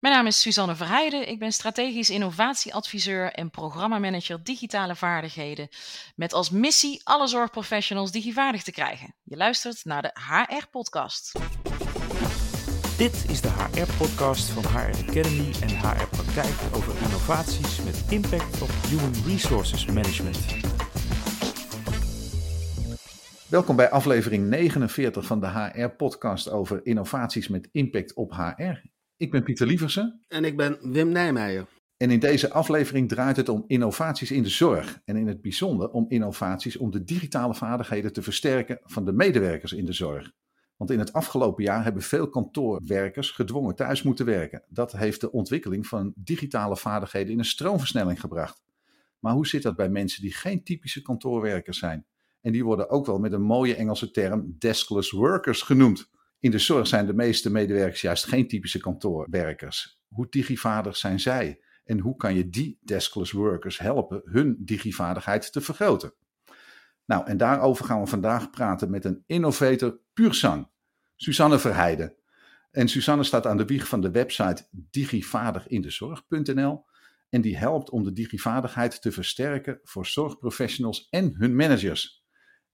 Mijn naam is Suzanne Verheijden. Ik ben strategisch innovatieadviseur en programmamanager digitale vaardigheden. Met als missie alle zorgprofessionals digivaardig te krijgen. Je luistert naar de HR-podcast. Dit is de HR-podcast van HR Academy en HR Praktijk over innovaties met impact op human resources management. Welkom bij aflevering 49 van de HR-podcast over innovaties met impact op HR. Ik ben Pieter Lieversen. En ik ben Wim Nijmeijer. En in deze aflevering draait het om innovaties in de zorg. En in het bijzonder om innovaties om de digitale vaardigheden te versterken van de medewerkers in de zorg. Want in het afgelopen jaar hebben veel kantoorwerkers gedwongen thuis moeten werken. Dat heeft de ontwikkeling van digitale vaardigheden in een stroomversnelling gebracht. Maar hoe zit dat bij mensen die geen typische kantoorwerkers zijn? En die worden ook wel met een mooie Engelse term deskless workers genoemd. In de zorg zijn de meeste medewerkers juist geen typische kantoorwerkers. Hoe digivaardig zijn zij? En hoe kan je die deskless workers helpen hun digivaardigheid te vergroten? Nou, en daarover gaan we vandaag praten met een innovator puur sang, Susanne Verheijden. En Susanne staat aan de wieg van de website digivaardigindezorg.nl en die helpt om de digivaardigheid te versterken voor zorgprofessionals en hun managers.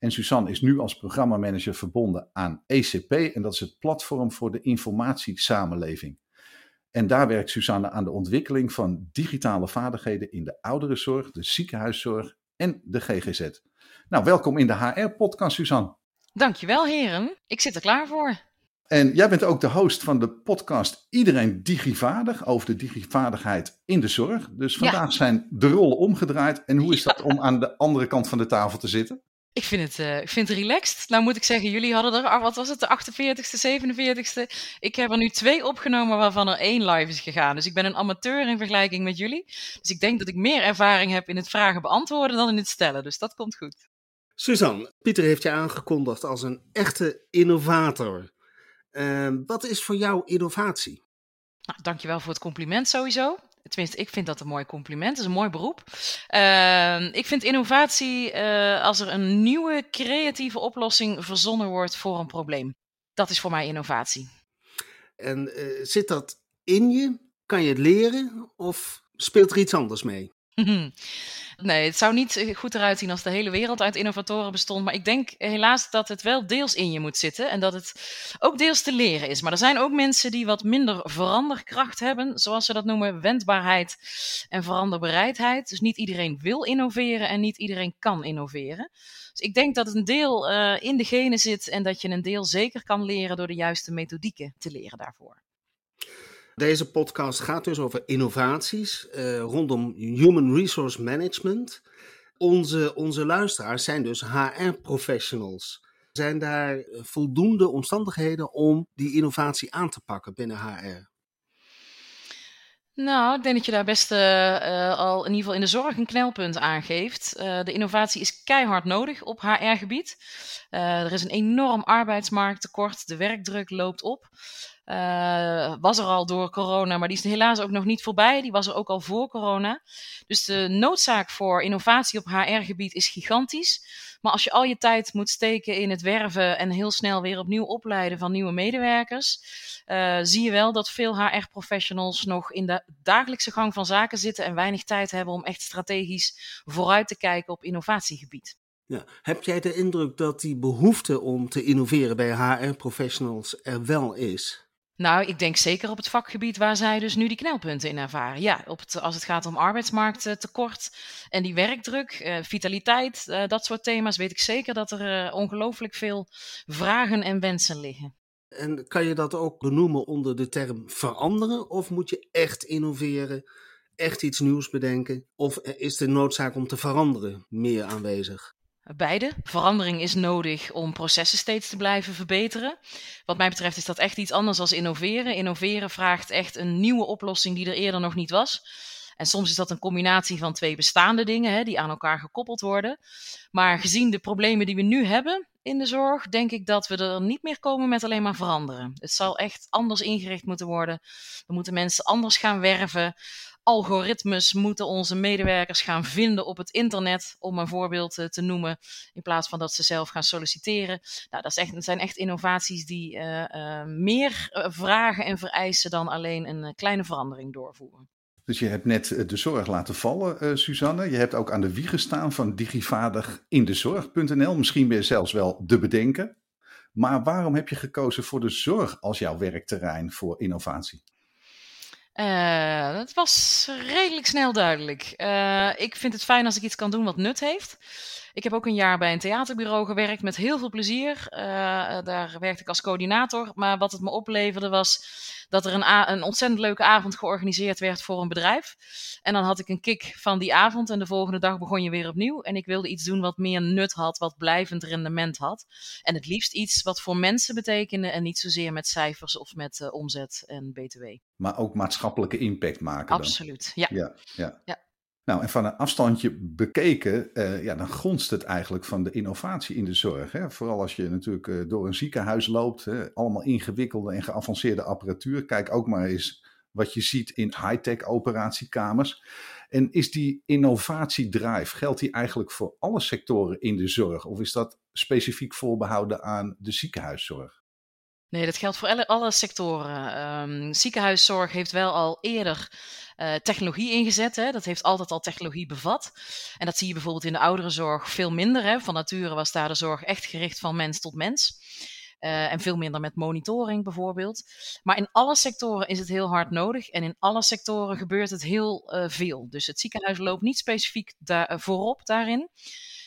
En Suzanne is nu als programmamanager verbonden aan ECP en dat is het platform voor de informatiesamenleving. En daar werkt Suzanne aan de ontwikkeling van digitale vaardigheden in de ouderenzorg, de ziekenhuiszorg en de GGZ. Nou, welkom in de HR-podcast, Suzanne. Dankjewel, heren. Ik zit er klaar voor. En jij bent ook de host van de podcast Iedereen Digivaardig over de digivaardigheid in de zorg. Dus vandaag zijn de rollen omgedraaid. En hoe is dat om aan de andere kant van de tafel te zitten? Ik vind, het, uh, ik vind het relaxed. Nou moet ik zeggen, jullie hadden er, ah, wat was het, de 48ste, 47ste. Ik heb er nu twee opgenomen waarvan er één live is gegaan. Dus ik ben een amateur in vergelijking met jullie. Dus ik denk dat ik meer ervaring heb in het vragen beantwoorden dan in het stellen. Dus dat komt goed. Suzanne, Pieter heeft je aangekondigd als een echte innovator. Uh, wat is voor jou innovatie? Nou, dankjewel voor het compliment sowieso. Tenminste, ik vind dat een mooi compliment. Het is een mooi beroep. Uh, ik vind innovatie uh, als er een nieuwe creatieve oplossing verzonnen wordt voor een probleem. Dat is voor mij innovatie. En uh, zit dat in je? Kan je het leren of speelt er iets anders mee? Nee, het zou niet eh, goed eruit zien als de hele wereld uit innovatoren bestond. Maar ik denk helaas dat het wel deels in je moet zitten. En dat het ook deels te leren is. Maar er zijn ook mensen die wat minder veranderkracht hebben. Zoals ze dat noemen, wendbaarheid en veranderbereidheid. Dus niet iedereen wil innoveren en niet iedereen kan innoveren. Dus ik denk dat het een deel uh, in de genen zit. En dat je een deel zeker kan leren door de juiste methodieken te leren daarvoor. Deze podcast gaat dus over innovaties uh, rondom human resource management. Onze, onze luisteraars zijn dus HR-professionals. Zijn daar voldoende omstandigheden om die innovatie aan te pakken binnen HR? Nou, ik denk dat je daar best uh, al in ieder geval in de zorg een knelpunt aangeeft. Uh, de innovatie is keihard nodig op HR-gebied. er is een enorm arbeidsmarkttekort, de werkdruk loopt op. Was er al door corona, maar die is helaas ook nog niet voorbij. Die was er ook al voor corona. Dus de noodzaak voor innovatie op HR-gebied is gigantisch. Maar als je al je tijd moet steken in het werven en heel snel weer opnieuw opleiden van nieuwe medewerkers, uh, zie je wel dat veel HR-professionals nog in de dagelijkse gang van zaken zitten en weinig tijd hebben om echt strategisch vooruit te kijken op innovatiegebied. Ja. Heb jij de indruk dat die behoefte om te innoveren bij HR-professionals er wel is? Nou, ik denk zeker op het vakgebied waar zij dus nu die knelpunten in ervaren. Ja, op het, als het gaat om arbeidsmarkttekort en die werkdruk, uh, vitaliteit, uh, dat soort thema's, weet ik zeker dat er uh, ongelooflijk veel vragen en wensen liggen. En kan je dat ook benoemen onder de term veranderen? Of moet je echt innoveren, echt iets nieuws bedenken? Of is de noodzaak om te veranderen meer aanwezig? Beide. Verandering is nodig om processen steeds te blijven verbeteren. Wat mij betreft is dat echt iets anders dan innoveren. Innoveren vraagt echt een nieuwe oplossing die er eerder nog niet was. En soms is dat een combinatie van twee bestaande dingen hè, die aan elkaar gekoppeld worden. Maar gezien de problemen die we nu hebben in de zorg, denk ik dat we er niet meer komen met alleen maar veranderen. Het zal echt anders ingericht moeten worden. We moeten mensen anders gaan werven algoritmes moeten onze medewerkers gaan vinden op het internet, om een voorbeeld eh, te noemen, in plaats van dat ze zelf gaan solliciteren. Nou, dat, is echt, zijn echt innovaties die uh, meer vragen en vereisen dan alleen een kleine verandering doorvoeren. Dus je hebt net de zorg laten vallen, Suzanne. Je hebt ook aan de wieg gestaan van digivaardig in de zorg.nl. Misschien ben je zelfs wel de bedenken. Maar waarom heb je gekozen voor de zorg als jouw werkterrein voor innovatie? Uh, dat was redelijk snel duidelijk. Uh, ik vind het fijn als ik iets kan doen wat nut heeft. Ik heb ook een jaar bij een theaterbureau gewerkt met heel veel plezier. Uh, daar werkte ik als coördinator. Maar wat het me opleverde was dat er een, een, ontzettend leuke avond georganiseerd werd voor een bedrijf. En dan had ik een kick van die avond en de volgende dag begon je weer opnieuw. En ik wilde iets doen wat meer nut had, wat blijvend rendement had. En het liefst iets wat voor mensen betekende en niet zozeer met cijfers of met uh, omzet en btw. Maar ook maatschappelijke impact maken. Absoluut, ja. ja. ja. ja. Nou, en van een afstandje bekeken, uh, ja, dan gonst het eigenlijk van de innovatie in de zorg. Hè? Vooral als je natuurlijk uh, door een ziekenhuis loopt, hè? allemaal ingewikkelde en geavanceerde apparatuur. Kijk ook maar eens wat je ziet in high-tech operatiekamers. En is die innovatiedrive, geldt die eigenlijk voor alle sectoren in de zorg? Of is dat specifiek voorbehouden aan de ziekenhuiszorg? Nee, dat geldt voor alle, sectoren. Um, ziekenhuiszorg heeft wel al eerder uh, technologie ingezet. Hè. Dat heeft altijd al technologie bevat. En dat zie je bijvoorbeeld in de ouderenzorg veel minder. Hè. Van nature was daar de zorg echt gericht van mens tot mens. Uh, en veel minder met monitoring bijvoorbeeld. Maar in alle sectoren is het heel hard nodig. En in alle sectoren gebeurt het heel uh, veel. Dus het ziekenhuis loopt niet specifiek daar, voorop daarin.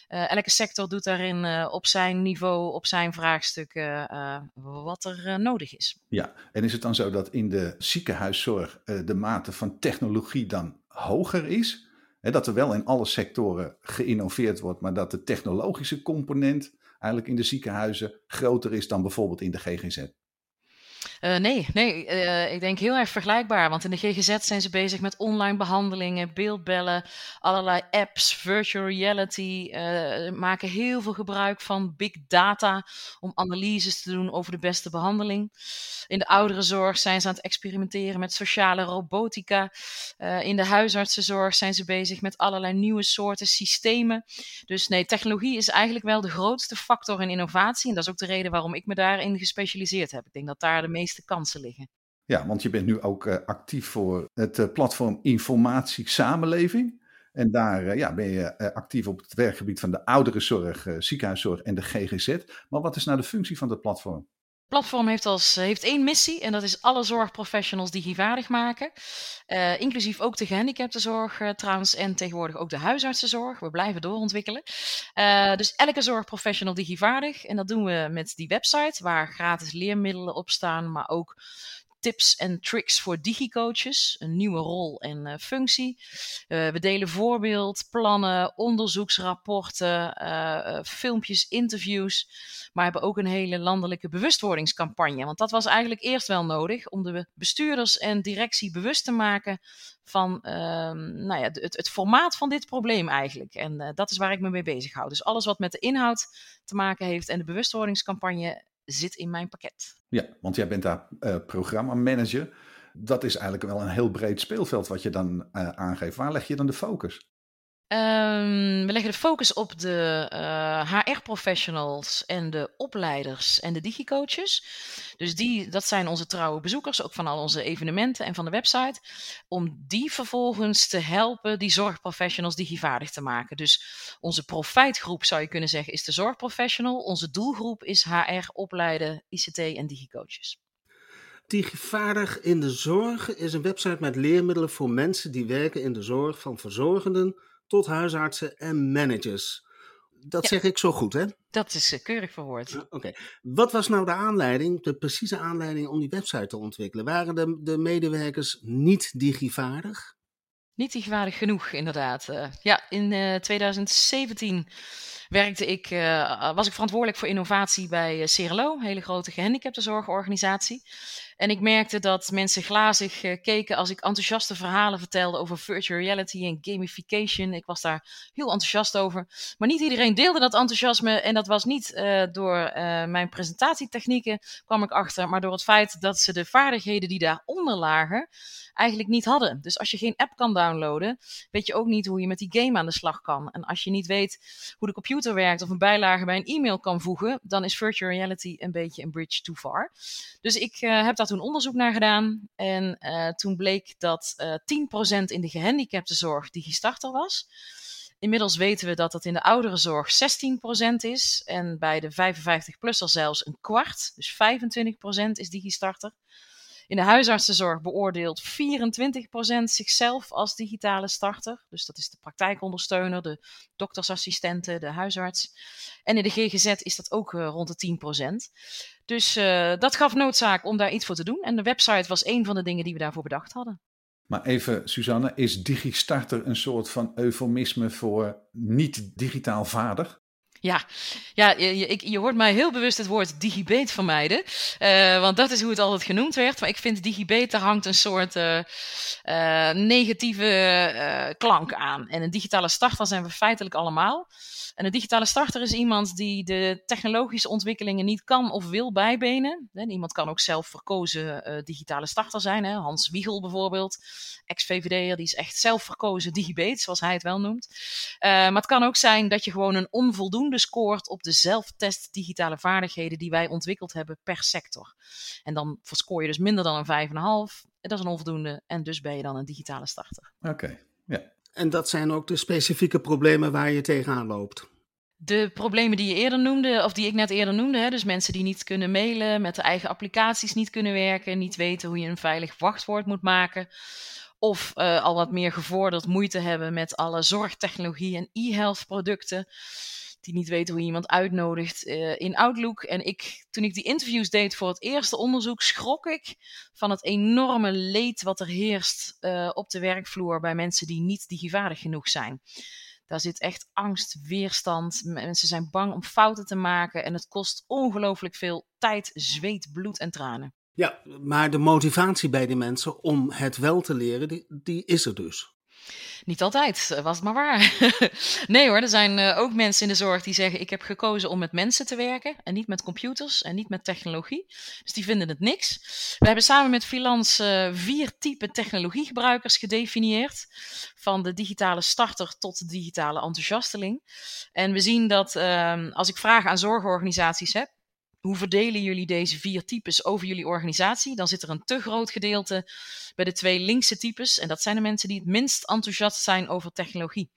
Uh, elke sector doet daarin uh, op zijn niveau, op zijn vraagstuk, uh, wat er nodig is. Ja, en is het dan zo dat in de ziekenhuiszorg de mate van technologie dan hoger is? He, dat er wel in alle sectoren geïnnoveerd wordt, maar dat de technologische component eigenlijk in de ziekenhuizen groter is dan bijvoorbeeld in de GGZ? Uh, nee, nee uh, ik denk heel erg vergelijkbaar. Want in de GGZ zijn ze bezig met online behandelingen, beeldbellen, allerlei apps, virtual reality. Uh, maken heel veel gebruik van big data om analyses te doen over de beste behandeling. In de ouderenzorg zijn ze aan het experimenteren met sociale robotica. in de huisartsenzorg zijn ze bezig met allerlei nieuwe soorten systemen. Dus nee, technologie is eigenlijk wel de grootste factor in innovatie. En dat is ook de reden waarom ik me daarin gespecialiseerd heb. Ik denk dat daar de meeste kansen liggen. Ja, want je bent nu ook uh, actief voor het uh, platform Informatie Samenleving. En daar uh, ja, ben je actief op het werkgebied van de ouderenzorg, ziekenhuiszorg en de GGZ. Maar wat is nou de functie van dat platform? Platform heeft, als, heeft één missie en dat is alle zorgprofessionals digivaardig maken. Uh, inclusief ook de gehandicaptenzorg uh, trouwens en tegenwoordig ook de huisartsenzorg. We blijven doorontwikkelen. Dus elke zorgprofessional digivaardig. En dat doen we met die website waar gratis leermiddelen op staan, maar ook tips en tricks voor digicoaches, een nieuwe rol en uh, functie. Uh, we delen voorbeeld, plannen, onderzoeksrapporten, uh, filmpjes, interviews, maar hebben ook een hele landelijke bewustwordingscampagne. Want dat was eigenlijk eerst wel nodig om de bestuurders en directie bewust te maken van ehm, nou ja, het, het, formaat van dit probleem eigenlijk. En dat is waar ik me mee bezig hou. Dus alles wat met de inhoud te maken heeft en de bewustwordingscampagne zit in mijn pakket. Ja, want jij bent daar uh, programmamanager. Dat is eigenlijk wel een heel breed speelveld wat je dan uh, aangeeft. Waar leg je dan de focus? Um, we leggen de focus op de uh, eh, HR-professionals en de opleiders en de digicoaches. Dus die, dat zijn onze trouwe bezoekers, ook van al onze evenementen en van de website. Om die vervolgens te helpen, die zorgprofessionals digivaardig te maken. Dus onze profijtgroep, zou je kunnen zeggen, is de zorgprofessional. Onze doelgroep is HR, opleiden, ICT en digicoaches. Digivaardig in de zorg is een website met leermiddelen voor mensen die werken in de zorg, van verzorgenden tot huisartsen en managers. Dat zeg ik zo goed, hè? Dat is uh, keurig verwoord. Oké. Wat was nou de aanleiding, de precieze aanleiding om die website te ontwikkelen? Waren de, de medewerkers niet digivaardig? Niet digivaardig genoeg, inderdaad. Uh, ja, in uh, eh, 2017 werkte ik, was ik verantwoordelijk voor innovatie bij CRLO, een hele grote gehandicaptenzorgorganisatie. En ik merkte dat mensen glazig uh, keken als ik enthousiaste verhalen vertelde over virtual reality en gamification. Ik was daar heel enthousiast over. Maar niet iedereen deelde dat enthousiasme. En dat was niet uh, door uh, mijn presentatietechnieken, kwam ik achter, maar door het feit dat ze de vaardigheden die daaronder lagen, eigenlijk niet hadden. Dus als je geen app kan downloaden, weet je ook niet hoe je met die game aan de slag kan. En als je niet weet hoe de computer werkt of een bijlage bij een e-mail kan voegen, dan is virtual reality een beetje een bridge too far. Dus ik heb daar toen onderzoek naar gedaan. En uh, toen bleek dat uh, 10% in de gehandicaptenzorg digistarter was. Inmiddels weten we dat dat in de ouderenzorg 16% is. En bij de 55-plusser zelfs een kwart. Dus 25% is digistarter. In de huisartsenzorg beoordeelt 24% zichzelf als digitale starter. Dus dat is de praktijkondersteuner, de doktersassistenten, de huisarts. En in de GGZ is dat ook uh, rond de 10%. Dus uh, dat gaf noodzaak om daar iets voor te doen. En de website was een van de dingen die we daarvoor bedacht hadden. Maar even, Suzanne, is DigiStarter een soort van eufemisme voor niet-digitaal vader? Ja, ja je, je, hoort mij heel bewust het woord digibet vermijden. Uh, want dat is hoe het altijd genoemd werd. Maar ik vind digibet, daar hangt een soort uh, uh, negatieve klank aan. En een digitale starter zijn we feitelijk allemaal. En een digitale starter is iemand die de technologische ontwikkelingen niet kan of wil bijbenen. En iemand kan ook zelf verkozen digitale starter zijn. Hè? Hans Wiegel bijvoorbeeld, ex-VVD'er, die is echt zelf verkozen digibet, zoals hij het wel noemt. Maar het kan ook zijn dat je gewoon een onvoldoende scoort op de zelftest digitale vaardigheden die wij ontwikkeld hebben per sector. En dan scoor je dus minder dan een 5,5. Dat is een onvoldoende en dus ben je dan een digitale starter. Oké, okay. ja. En dat zijn ook de specifieke problemen waar je tegenaan loopt. De problemen die je eerder noemde, of die ik net eerder noemde, hè, dus mensen die niet kunnen mailen, met de eigen applicaties niet kunnen werken, niet weten hoe je een veilig wachtwoord moet maken, of uh, al wat meer gevorderd moeite hebben met alle zorgtechnologie en e-health producten die niet weten hoe je iemand uitnodigt uh, in Outlook. En ik, toen ik die interviews deed voor het eerste onderzoek, schrok ik van het enorme leed wat er heerst uh, op de werkvloer bij mensen die niet digivaardig genoeg zijn. Daar zit echt angst, weerstand. Mensen zijn bang om fouten te maken en het kost ongelooflijk veel tijd, zweet, bloed en tranen. Ja, maar de motivatie bij die mensen om het wel te leren, die is er dus. Niet altijd, was het maar waar. nee hoor, er zijn uh, ook mensen in de zorg die zeggen: Ik heb gekozen om met mensen te werken en niet met computers en niet met technologie. Dus die vinden het niks. We hebben samen met Filans uh, vier typen technologiegebruikers gedefinieerd. Van de digitale starter tot de digitale enthousiasteling. En we zien dat uh, als ik vragen aan zorgorganisaties heb, hoe verdelen jullie deze vier types over jullie organisatie? Dan zit er een te groot gedeelte bij de twee linkse types. En dat zijn de mensen die het minst enthousiast zijn over technologie.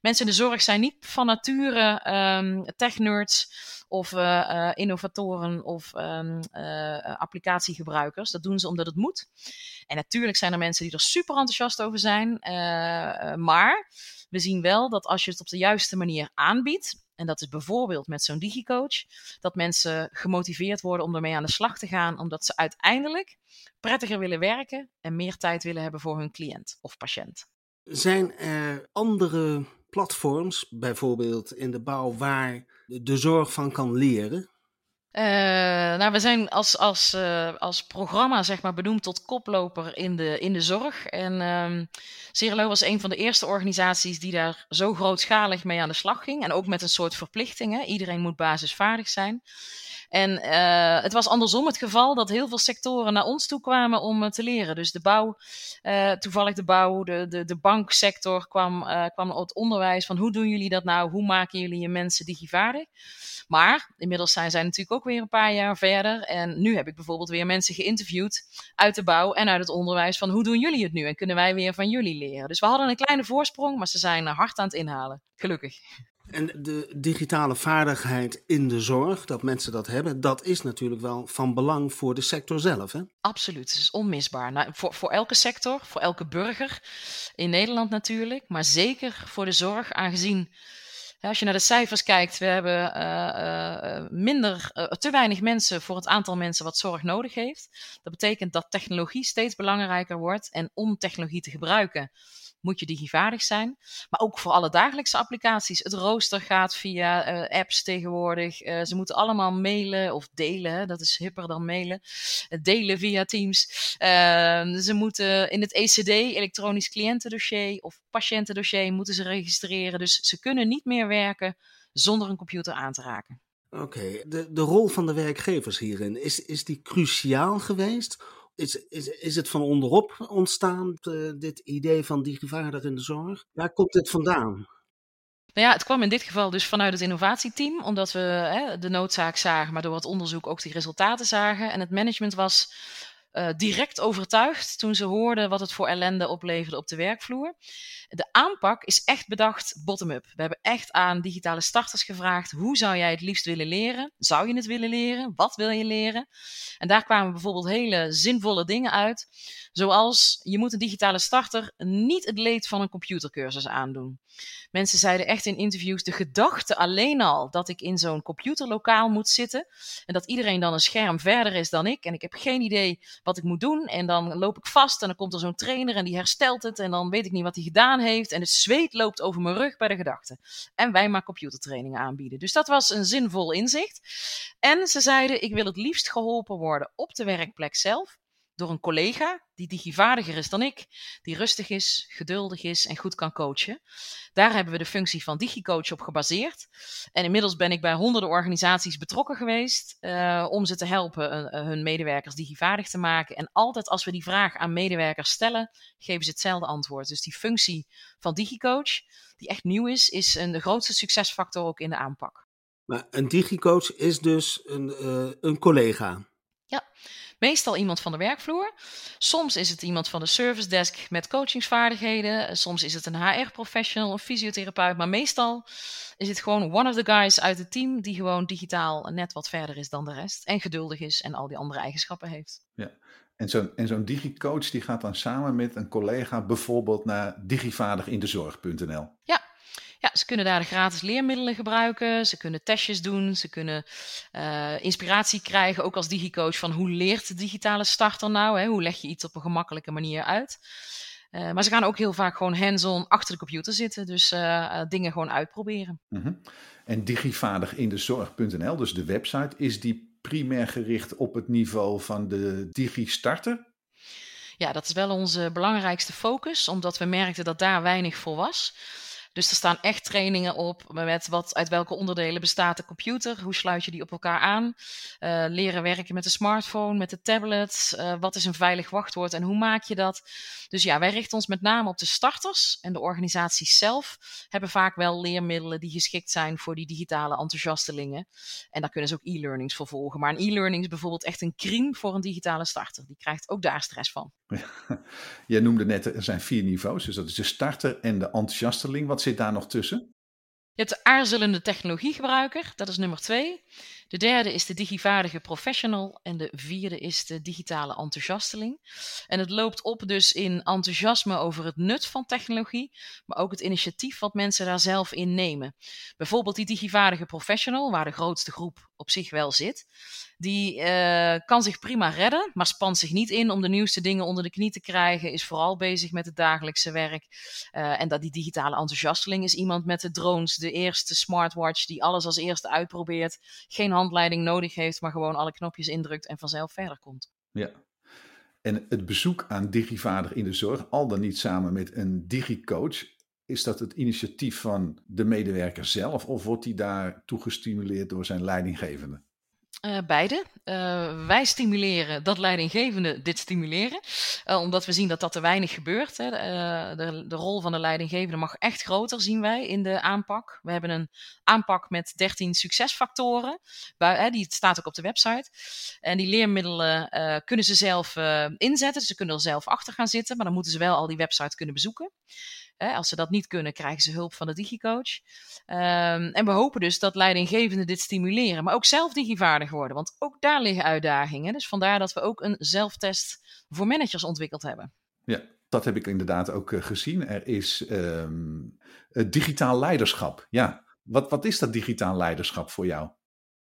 Mensen in de zorg zijn niet van nature um, tech-nerds of uh, uh, innovatoren of um, uh, applicatiegebruikers. Dat doen ze omdat het moet. En natuurlijk zijn er mensen die er super enthousiast over zijn. maar we zien wel dat als je het op de juiste manier aanbiedt, en dat is bijvoorbeeld met zo'n digicoach, dat mensen gemotiveerd worden om ermee aan de slag te gaan, omdat ze uiteindelijk prettiger willen werken en meer tijd willen hebben voor hun cliënt of patiënt. Zijn er andere platforms, bijvoorbeeld in de bouw, waar de zorg van kan leren? Uh, nou, we zijn als, als, uh, als programma zeg maar, benoemd tot koploper in de, in de zorg. En um, was een van de eerste organisaties die daar zo grootschalig mee aan de slag ging. En ook met een soort verplichting. Hè? Iedereen moet basisvaardig zijn. En uh, het was andersom het geval dat heel veel sectoren naar ons toe kwamen om uh, te leren. Dus de bouw, uh, toevallig de bouw, de, de, de banksector kwam, kwam het onderwijs van hoe doen jullie dat nou? Hoe maken jullie je mensen digivaardig? Maar inmiddels zijn zij natuurlijk ook weer een paar jaar verder. En nu heb ik bijvoorbeeld weer mensen geïnterviewd uit de bouw en uit het onderwijs van hoe doen jullie het nu? En kunnen wij weer van jullie leren? Dus we hadden een kleine voorsprong, maar ze zijn hard aan het inhalen. Gelukkig. En de digitale vaardigheid in de zorg, dat mensen dat hebben, dat is natuurlijk wel van belang voor de sector zelf. Hè? Absoluut, het is onmisbaar. Nou, voor, voor elke sector, voor elke burger in Nederland natuurlijk, maar zeker voor de zorg, aangezien Als je naar de cijfers kijkt, we hebben uh, uh, minder, uh, te weinig mensen voor het aantal mensen wat zorg nodig heeft. Dat betekent dat technologie steeds belangrijker wordt. En om technologie te gebruiken, moet je digivaardig zijn. Maar ook voor alle dagelijkse applicaties. Het rooster gaat via uh, apps tegenwoordig. Uh, ze moeten allemaal mailen of delen. Dat is hipper dan mailen. Uh, delen via Teams. Ehm, ze moeten in het ECD, elektronisch cliëntendossier of patiëntendossier, moeten ze registreren. Dus ze kunnen niet meer werken zonder een computer aan te raken. Oké, de, de rol van de werkgevers hierin, is, is die cruciaal geweest? Is, is, is het van onderop ontstaan, uh, dit idee van digivaardig in de zorg? Waar komt dit vandaan? Nou ja, het kwam in dit geval dus vanuit het innovatieteam, omdat we hè, de noodzaak zagen, maar door wat onderzoek ook die resultaten zagen. En het management was uh, direct overtuigd toen ze hoorden wat het voor ellende opleverde op de werkvloer. De aanpak is echt bedacht bottom-up. We hebben echt aan digitale starters gevraagd: hoe zou jij het liefst willen leren? Zou je het willen leren? Wat wil je leren? En daar kwamen bijvoorbeeld hele zinvolle dingen uit. Zoals je moet een digitale starter niet het leed van een computercursus aandoen. Mensen zeiden echt in interviews de gedachte alleen al dat ik in zo'n computerlokaal moet zitten en dat iedereen dan een scherm verder is dan ik en ik heb geen idee wat ik moet doen en dan loop ik vast en dan komt er zo'n trainer en die herstelt het en dan weet ik niet wat hij gedaan heeft en het zweet loopt over mijn rug bij de gedachte. En wij maar computertrainingen aanbieden. Dus dat was een zinvol inzicht. En ze zeiden ik wil het liefst geholpen worden op de werkplek zelf door een collega die digivaardiger is dan ik, die rustig is, geduldig is en goed kan coachen. Daar hebben we de functie van digicoach op gebaseerd. En inmiddels ben ik bij honderden organisaties betrokken geweest uh, om ze te helpen uh, hun medewerkers digivaardig te maken. En altijd als we die vraag aan medewerkers stellen, geven ze hetzelfde antwoord. Dus die functie van digicoach, die echt nieuw is, is een, de grootste succesfactor ook in de aanpak. Maar een digicoach is dus een, uh, een collega. Ja, meestal iemand van de werkvloer. Soms is het iemand van de service desk met coachingsvaardigheden. Soms is het een HR-professional, een fysiotherapeut. Maar meestal is het gewoon one of the guys uit het team die gewoon digitaal net wat verder is dan de rest. En geduldig is en al die andere eigenschappen heeft. Ja. En zo'n zo'n digicoach die gaat dan samen met een collega bijvoorbeeld naar digivaardigindezorg.nl. Ja, ja, ze kunnen daar de gratis leermiddelen gebruiken. Ze kunnen testjes doen. Ze kunnen uh, inspiratie krijgen, ook als digicoach, van hoe leert de digitale starter nou? Hè? Hoe leg je iets op een gemakkelijke manier uit? Uh, maar ze gaan ook heel vaak gewoon hands-on achter de computer zitten. Dus uh, dingen gewoon uitproberen. Mm -hmm. En digivaardigindezorg.nl, dus de website, is die primair gericht op het niveau van de digi-starter? Ja, dat is wel onze belangrijkste focus, omdat we merkten dat daar weinig voor was. Dus er staan echt trainingen op met wat, uit welke onderdelen bestaat de computer, hoe sluit je die op elkaar aan, uh, leren werken met de smartphone, met de tablet, uh, wat is een veilig wachtwoord en hoe maak je dat. Dus ja, wij richten ons met name op de starters en de organisaties zelf hebben vaak wel leermiddelen die geschikt zijn voor die digitale enthousiastelingen. En daar kunnen ze ook e-learnings voor volgen. Maar een e-learning is bijvoorbeeld echt een crime voor een digitale starter. Die krijgt ook daar stress van. Jij noemde net, er zijn vier niveaus. Dus dat is de starter en de enthousiasteling. Wat zit daar nog tussen? Je hebt de aarzelende technologiegebruiker, dat is nummer twee. De derde is de digivaardige professional en de vierde is de digitale enthousiasteling. En het loopt op dus in enthousiasme over het nut van technologie, maar ook het initiatief wat mensen daar zelf in nemen. Bijvoorbeeld die digivaardige professional, waar de grootste groep op zich wel zit, die uh, kan zich prima redden, maar spant zich niet in om de nieuwste dingen onder de knie te krijgen, is vooral bezig met het dagelijkse werk. Uh, en dat die digitale enthousiasteling is iemand met de drones, de eerste smartwatch die alles als eerste uitprobeert, geen handleiding nodig heeft, maar gewoon alle knopjes indrukt en vanzelf verder komt. Ja. En het bezoek aan Digivaardig in de zorg, al dan niet samen met een digicoach, is dat het initiatief van de medewerker zelf of wordt hij daartoe gestimuleerd door zijn leidinggevende? Uh, beide. Uh, wij stimuleren dat leidinggevende dit stimuleren, uh, omdat we zien dat dat te weinig gebeurt. Hè. De, de, rol van de leidinggevende mag echt groter, zien wij in de aanpak. We hebben een aanpak met 13 succesfactoren, die staat ook op de website. En die leermiddelen kunnen ze zelf inzetten, dus ze kunnen er zelf achter gaan zitten, maar dan moeten ze wel al die website kunnen bezoeken. Als ze dat niet kunnen, krijgen ze hulp van de digicoach. Um, en we hopen dus dat leidinggevenden dit stimuleren, maar ook zelf digivaardig worden, want ook daar liggen uitdagingen. Dus vandaar dat we ook een zelftest voor managers ontwikkeld hebben. Ja, dat heb ik inderdaad ook uh, gezien. Er is um, digitaal leiderschap. Ja, Wat, wat is dat digitaal leiderschap voor jou?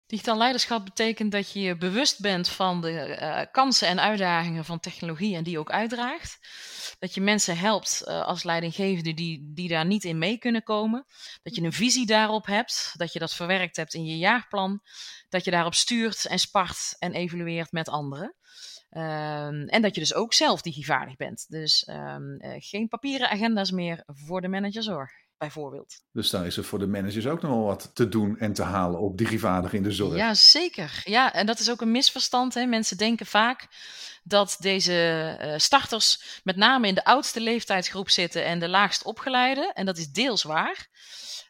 Digitaal leiderschap betekent dat je je bewust bent van de uh, kansen en uitdagingen van technologie en die ook uitdraagt. Dat je mensen helpt uh, als leidinggevende die, die daar niet in mee kunnen komen. Dat je een visie daarop hebt, dat je dat verwerkt hebt in je jaarplan. Dat je daarop stuurt en spart en evalueert met anderen. Um, en dat je dus ook zelf digivaardig bent. Dus um, uh, geen papieren agenda's meer voor de managerzorg bijvoorbeeld. Dus daar is er voor de managers ook nog wel wat te doen en te halen op digivaardig in de zorg. Ja, zeker. Ja, en dat is ook een misverstand. Hè. Mensen denken vaak dat deze uh, starters met name in de oudste leeftijdsgroep zitten en de laagst opgeleide. En dat is deels waar.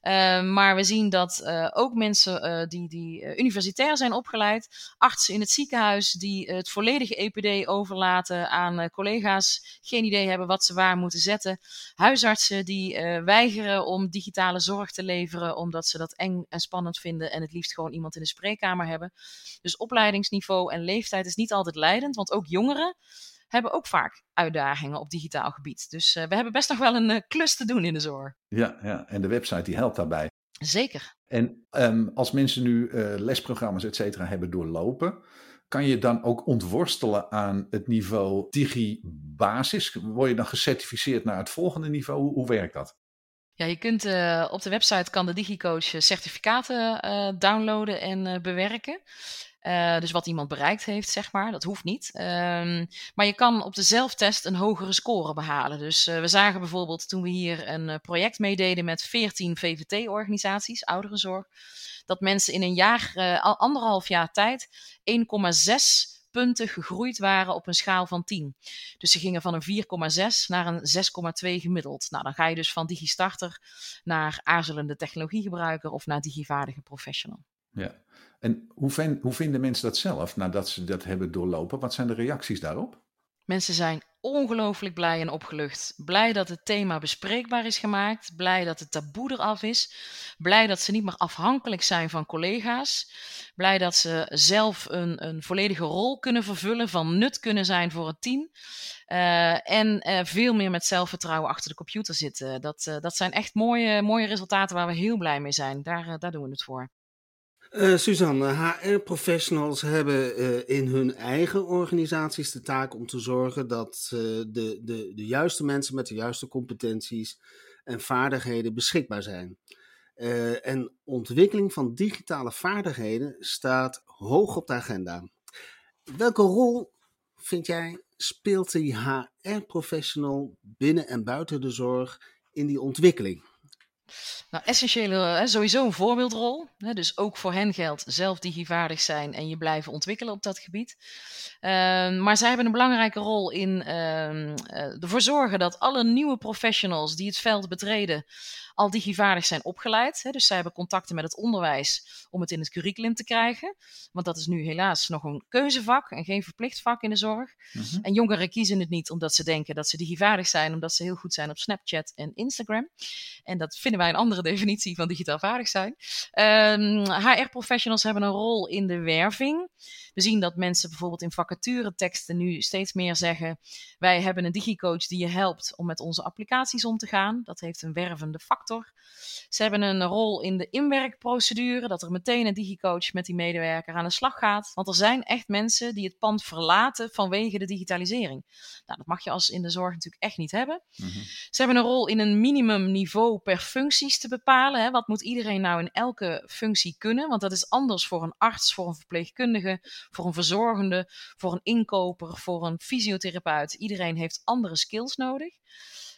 Uh, maar we zien dat uh, ook mensen uh, die, die universitair zijn opgeleid, artsen in het ziekenhuis die het volledige EPD overlaten aan collega's, geen idee hebben wat ze waar moeten zetten, huisartsen die weigeren om digitale zorg te leveren omdat ze dat eng en spannend vinden en het liefst gewoon iemand in de spreekkamer hebben. Dus opleidingsniveau en leeftijd is niet altijd leidend, want ook jongeren hebben ook vaak uitdagingen op digitaal gebied. Dus uh, we hebben best nog wel een uh, klus te doen in de zorg. Ja, ja, en de website die helpt daarbij. Zeker. En um, als mensen nu uh, lesprogramma's et cetera hebben doorlopen, kan je dan ook ontworstelen aan het niveau digi-basis? Word je dan gecertificeerd naar het volgende niveau? Hoe, hoe werkt dat? Ja, je kunt uh, op de website kan de DigiCoach certificaten uh, downloaden en bewerken. Dus wat iemand bereikt heeft, zeg maar. Dat hoeft niet. Um, maar je kan op de zelftest een hogere score behalen. Dus we zagen bijvoorbeeld toen we hier een project meededen met 14 VVT-organisaties, ouderenzorg, dat mensen in een jaar, anderhalf jaar tijd, 1,6 punten gegroeid waren op een schaal van 10. Dus ze gingen van een 4,6 naar een 6,2 gemiddeld. Nou, dan ga je dus van digistarter naar aarzelende technologiegebruiker of naar digivaardige professional. Ja, en hoe, hoe vinden mensen dat zelf nadat ze dat hebben doorlopen? Wat zijn de reacties daarop? Mensen zijn ongelooflijk blij en opgelucht. Blij dat het thema bespreekbaar is gemaakt. Blij dat het taboe eraf is. Blij dat ze niet meer afhankelijk zijn van collega's. Blij dat ze zelf een, een volledige rol kunnen vervullen, van nut kunnen zijn voor het team. Uh, en uh, veel meer met zelfvertrouwen achter de computer zitten. Dat, uh, dat zijn echt mooie, mooie resultaten waar we heel blij mee zijn. Daar, daar doen we het voor. Uh, Suzanne, HR-professionals hebben uh, in hun eigen organisaties de taak om te zorgen dat uh, de, de, de juiste mensen met de juiste competenties en vaardigheden beschikbaar zijn. en ontwikkeling van digitale vaardigheden staat hoog op de agenda. Welke rol vind jij speelt die HR-professional binnen en buiten de zorg in die ontwikkeling? Nou, essentiële, sowieso een voorbeeldrol. Dus ook voor hen geldt zelf digivaardig zijn en je blijven ontwikkelen op dat gebied. Uh, maar zij hebben een belangrijke rol in uh, ervoor zorgen dat alle nieuwe professionals die het veld betreden al digivaardig zijn opgeleid. Hè, dus zij hebben contacten met het onderwijs om het in het curriculum te krijgen. Want dat is nu helaas nog een keuzevak en geen verplicht vak in de zorg. Mm-hmm. En jongeren kiezen het niet omdat ze denken dat ze digivaardig zijn, omdat ze heel goed zijn op Snapchat en Instagram. En dat vinden wij een andere definitie van digitaal vaardig zijn. Um, ehm, HR-professionals hebben een rol in de werving. We zien dat mensen bijvoorbeeld in vacatureteksten nu steeds meer zeggen: Wij hebben een digicoach die je helpt om met onze applicaties om te gaan. Dat heeft een wervende factor. Ze hebben een rol in de inwerkprocedure, dat er meteen een digicoach met die medewerker aan de slag gaat. Want er zijn echt mensen die het pand verlaten vanwege de digitalisering. Nou, dat mag je als in de zorg natuurlijk echt niet hebben. Mm-hmm. Ze hebben een rol in een minimumniveau per functies te bepalen. Hè. Wat moet iedereen nou in elke functie kunnen? Want dat is anders voor een arts, voor een verpleegkundige, voor een verzorgende, voor een inkoper, voor een fysiotherapeut. Iedereen heeft andere skills nodig.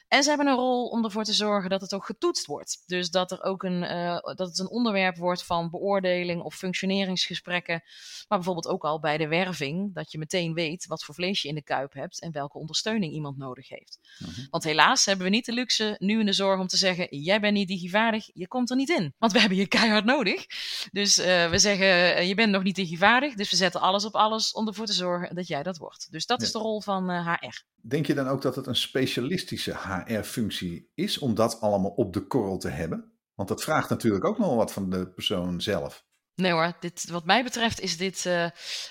En ze hebben een rol om ervoor te zorgen dat het ook getoetst wordt. Dus dat, er ook een, uh, dat het een onderwerp wordt van beoordeling of functioneringsgesprekken. Maar bijvoorbeeld ook al bij de werving, dat je meteen weet wat voor vlees je in de kuip hebt en welke ondersteuning iemand nodig heeft. Uh-huh. Want helaas hebben we niet de luxe nu in de zorg om te zeggen: jij bent niet digivaardig, je komt er niet in. Want we hebben je keihard nodig. Dus uh, we zeggen: uh, je bent nog niet digivaardig, dus we zetten alles op alles om ervoor te zorgen dat jij dat wordt. Dus dat is de rol van HR. Denk je dan ook dat het een specialistische HR-functie is om dat allemaal op de korrel te hebben? Want dat vraagt natuurlijk ook nog wat van de persoon zelf. Nee hoor, dit, wat mij betreft is dit, uh,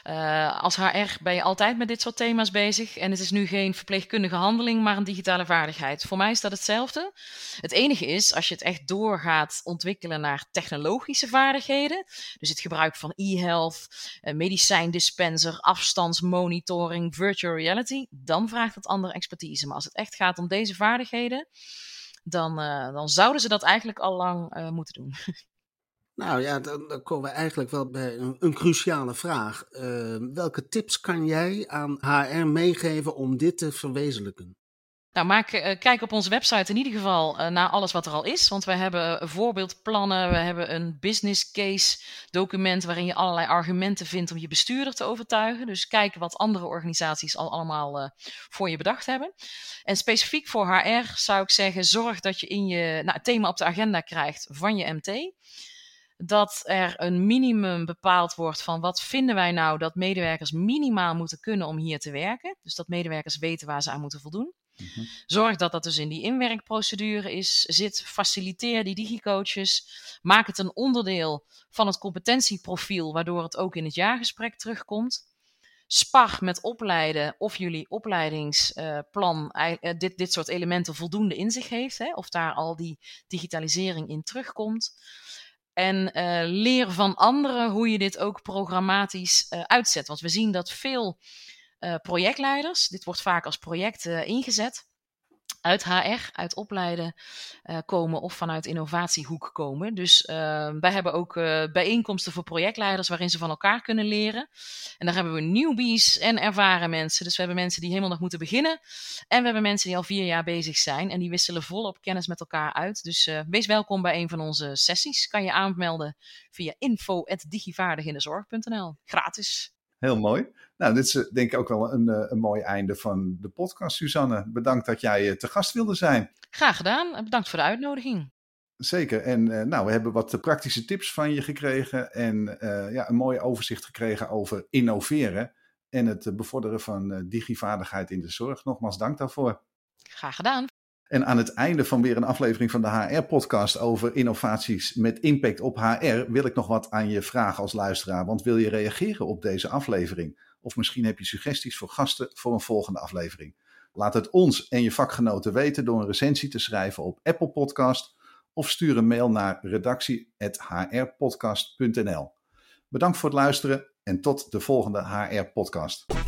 uh, als HR ben je altijd met dit soort thema's bezig. En het is nu geen verpleegkundige handeling, maar een digitale vaardigheid. Voor mij is dat hetzelfde. Het enige is, als je het echt doorgaat ontwikkelen naar technologische vaardigheden. Dus het gebruik van e-health, uh, medicijndispenser, afstandsmonitoring, virtual reality. Dan vraagt het andere expertise. Maar als het echt gaat om deze vaardigheden, dan, dan zouden ze dat eigenlijk al lang moeten doen. Nou ja, dan, komen we eigenlijk wel bij een, cruciale vraag. Uh, welke tips kan jij aan HR meegeven om dit te verwezenlijken? Nou, maak, uh, kijk op onze website in ieder geval uh, naar alles wat er al is. Want we hebben voorbeeldplannen, we hebben een business case document waarin je allerlei argumenten vindt om je bestuurder te overtuigen. Dus kijk wat andere organisaties al allemaal voor je bedacht hebben. En specifiek voor HR zou ik zeggen, zorg dat je in je nou, thema op de agenda krijgt van je MT dat er een minimum bepaald wordt van wat vinden wij nou dat medewerkers minimaal moeten kunnen om hier te werken. Dus dat medewerkers weten waar ze aan moeten voldoen. Mhm. Zorg dat dat dus in die inwerkprocedure is, zit, faciliteer die digicoaches, maak het een onderdeel van het competentieprofiel, waardoor het ook in het jaargesprek terugkomt. Spar met opleiden of jullie opleidingsplan uh, dit, dit soort elementen voldoende in zich heeft, hè, of daar al die digitalisering in terugkomt. En uh, leer van anderen hoe je dit ook programmatisch uh, uitzet. Want we zien dat veel uh, projectleiders, dit wordt vaak als project ingezet, uit HR, uit opleiden uh, komen of vanuit innovatiehoek komen. Dus uh, wij hebben ook uh, bijeenkomsten voor projectleiders waarin ze van elkaar kunnen leren. En daar hebben we newbies en ervaren mensen. Dus we hebben mensen die helemaal nog moeten beginnen. En we hebben mensen die al vier jaar bezig zijn. En die wisselen volop kennis met elkaar uit. Dus wees welkom bij een van onze sessies. Kan je aanmelden via info.digivaardigindezorg.nl. Gratis. Heel mooi. Nou, dit is eh, denk ik ook wel een, eh, een mooi einde van de podcast, Suzanne. Bedankt dat jij eh, te gast wilde zijn. Graag gedaan. Bedankt voor de uitnodiging. Zeker. En nou, we hebben wat praktische tips van je gekregen. En uh, ja, een mooi overzicht gekregen over innoveren. En het bevorderen van digivaardigheid in de zorg. Nogmaals dank daarvoor. Graag gedaan. En aan het einde van weer een aflevering van de HR-podcast over innovaties met impact op HR wil ik nog wat aan je vragen als luisteraar. Want wil je reageren op deze aflevering? Of misschien heb je suggesties voor gasten voor een volgende aflevering? Laat het ons en je vakgenoten weten door een recensie te schrijven op Apple Podcast of stuur een mail naar redactie.hrpodcast.nl. Bedankt voor het luisteren en tot de volgende HR-podcast.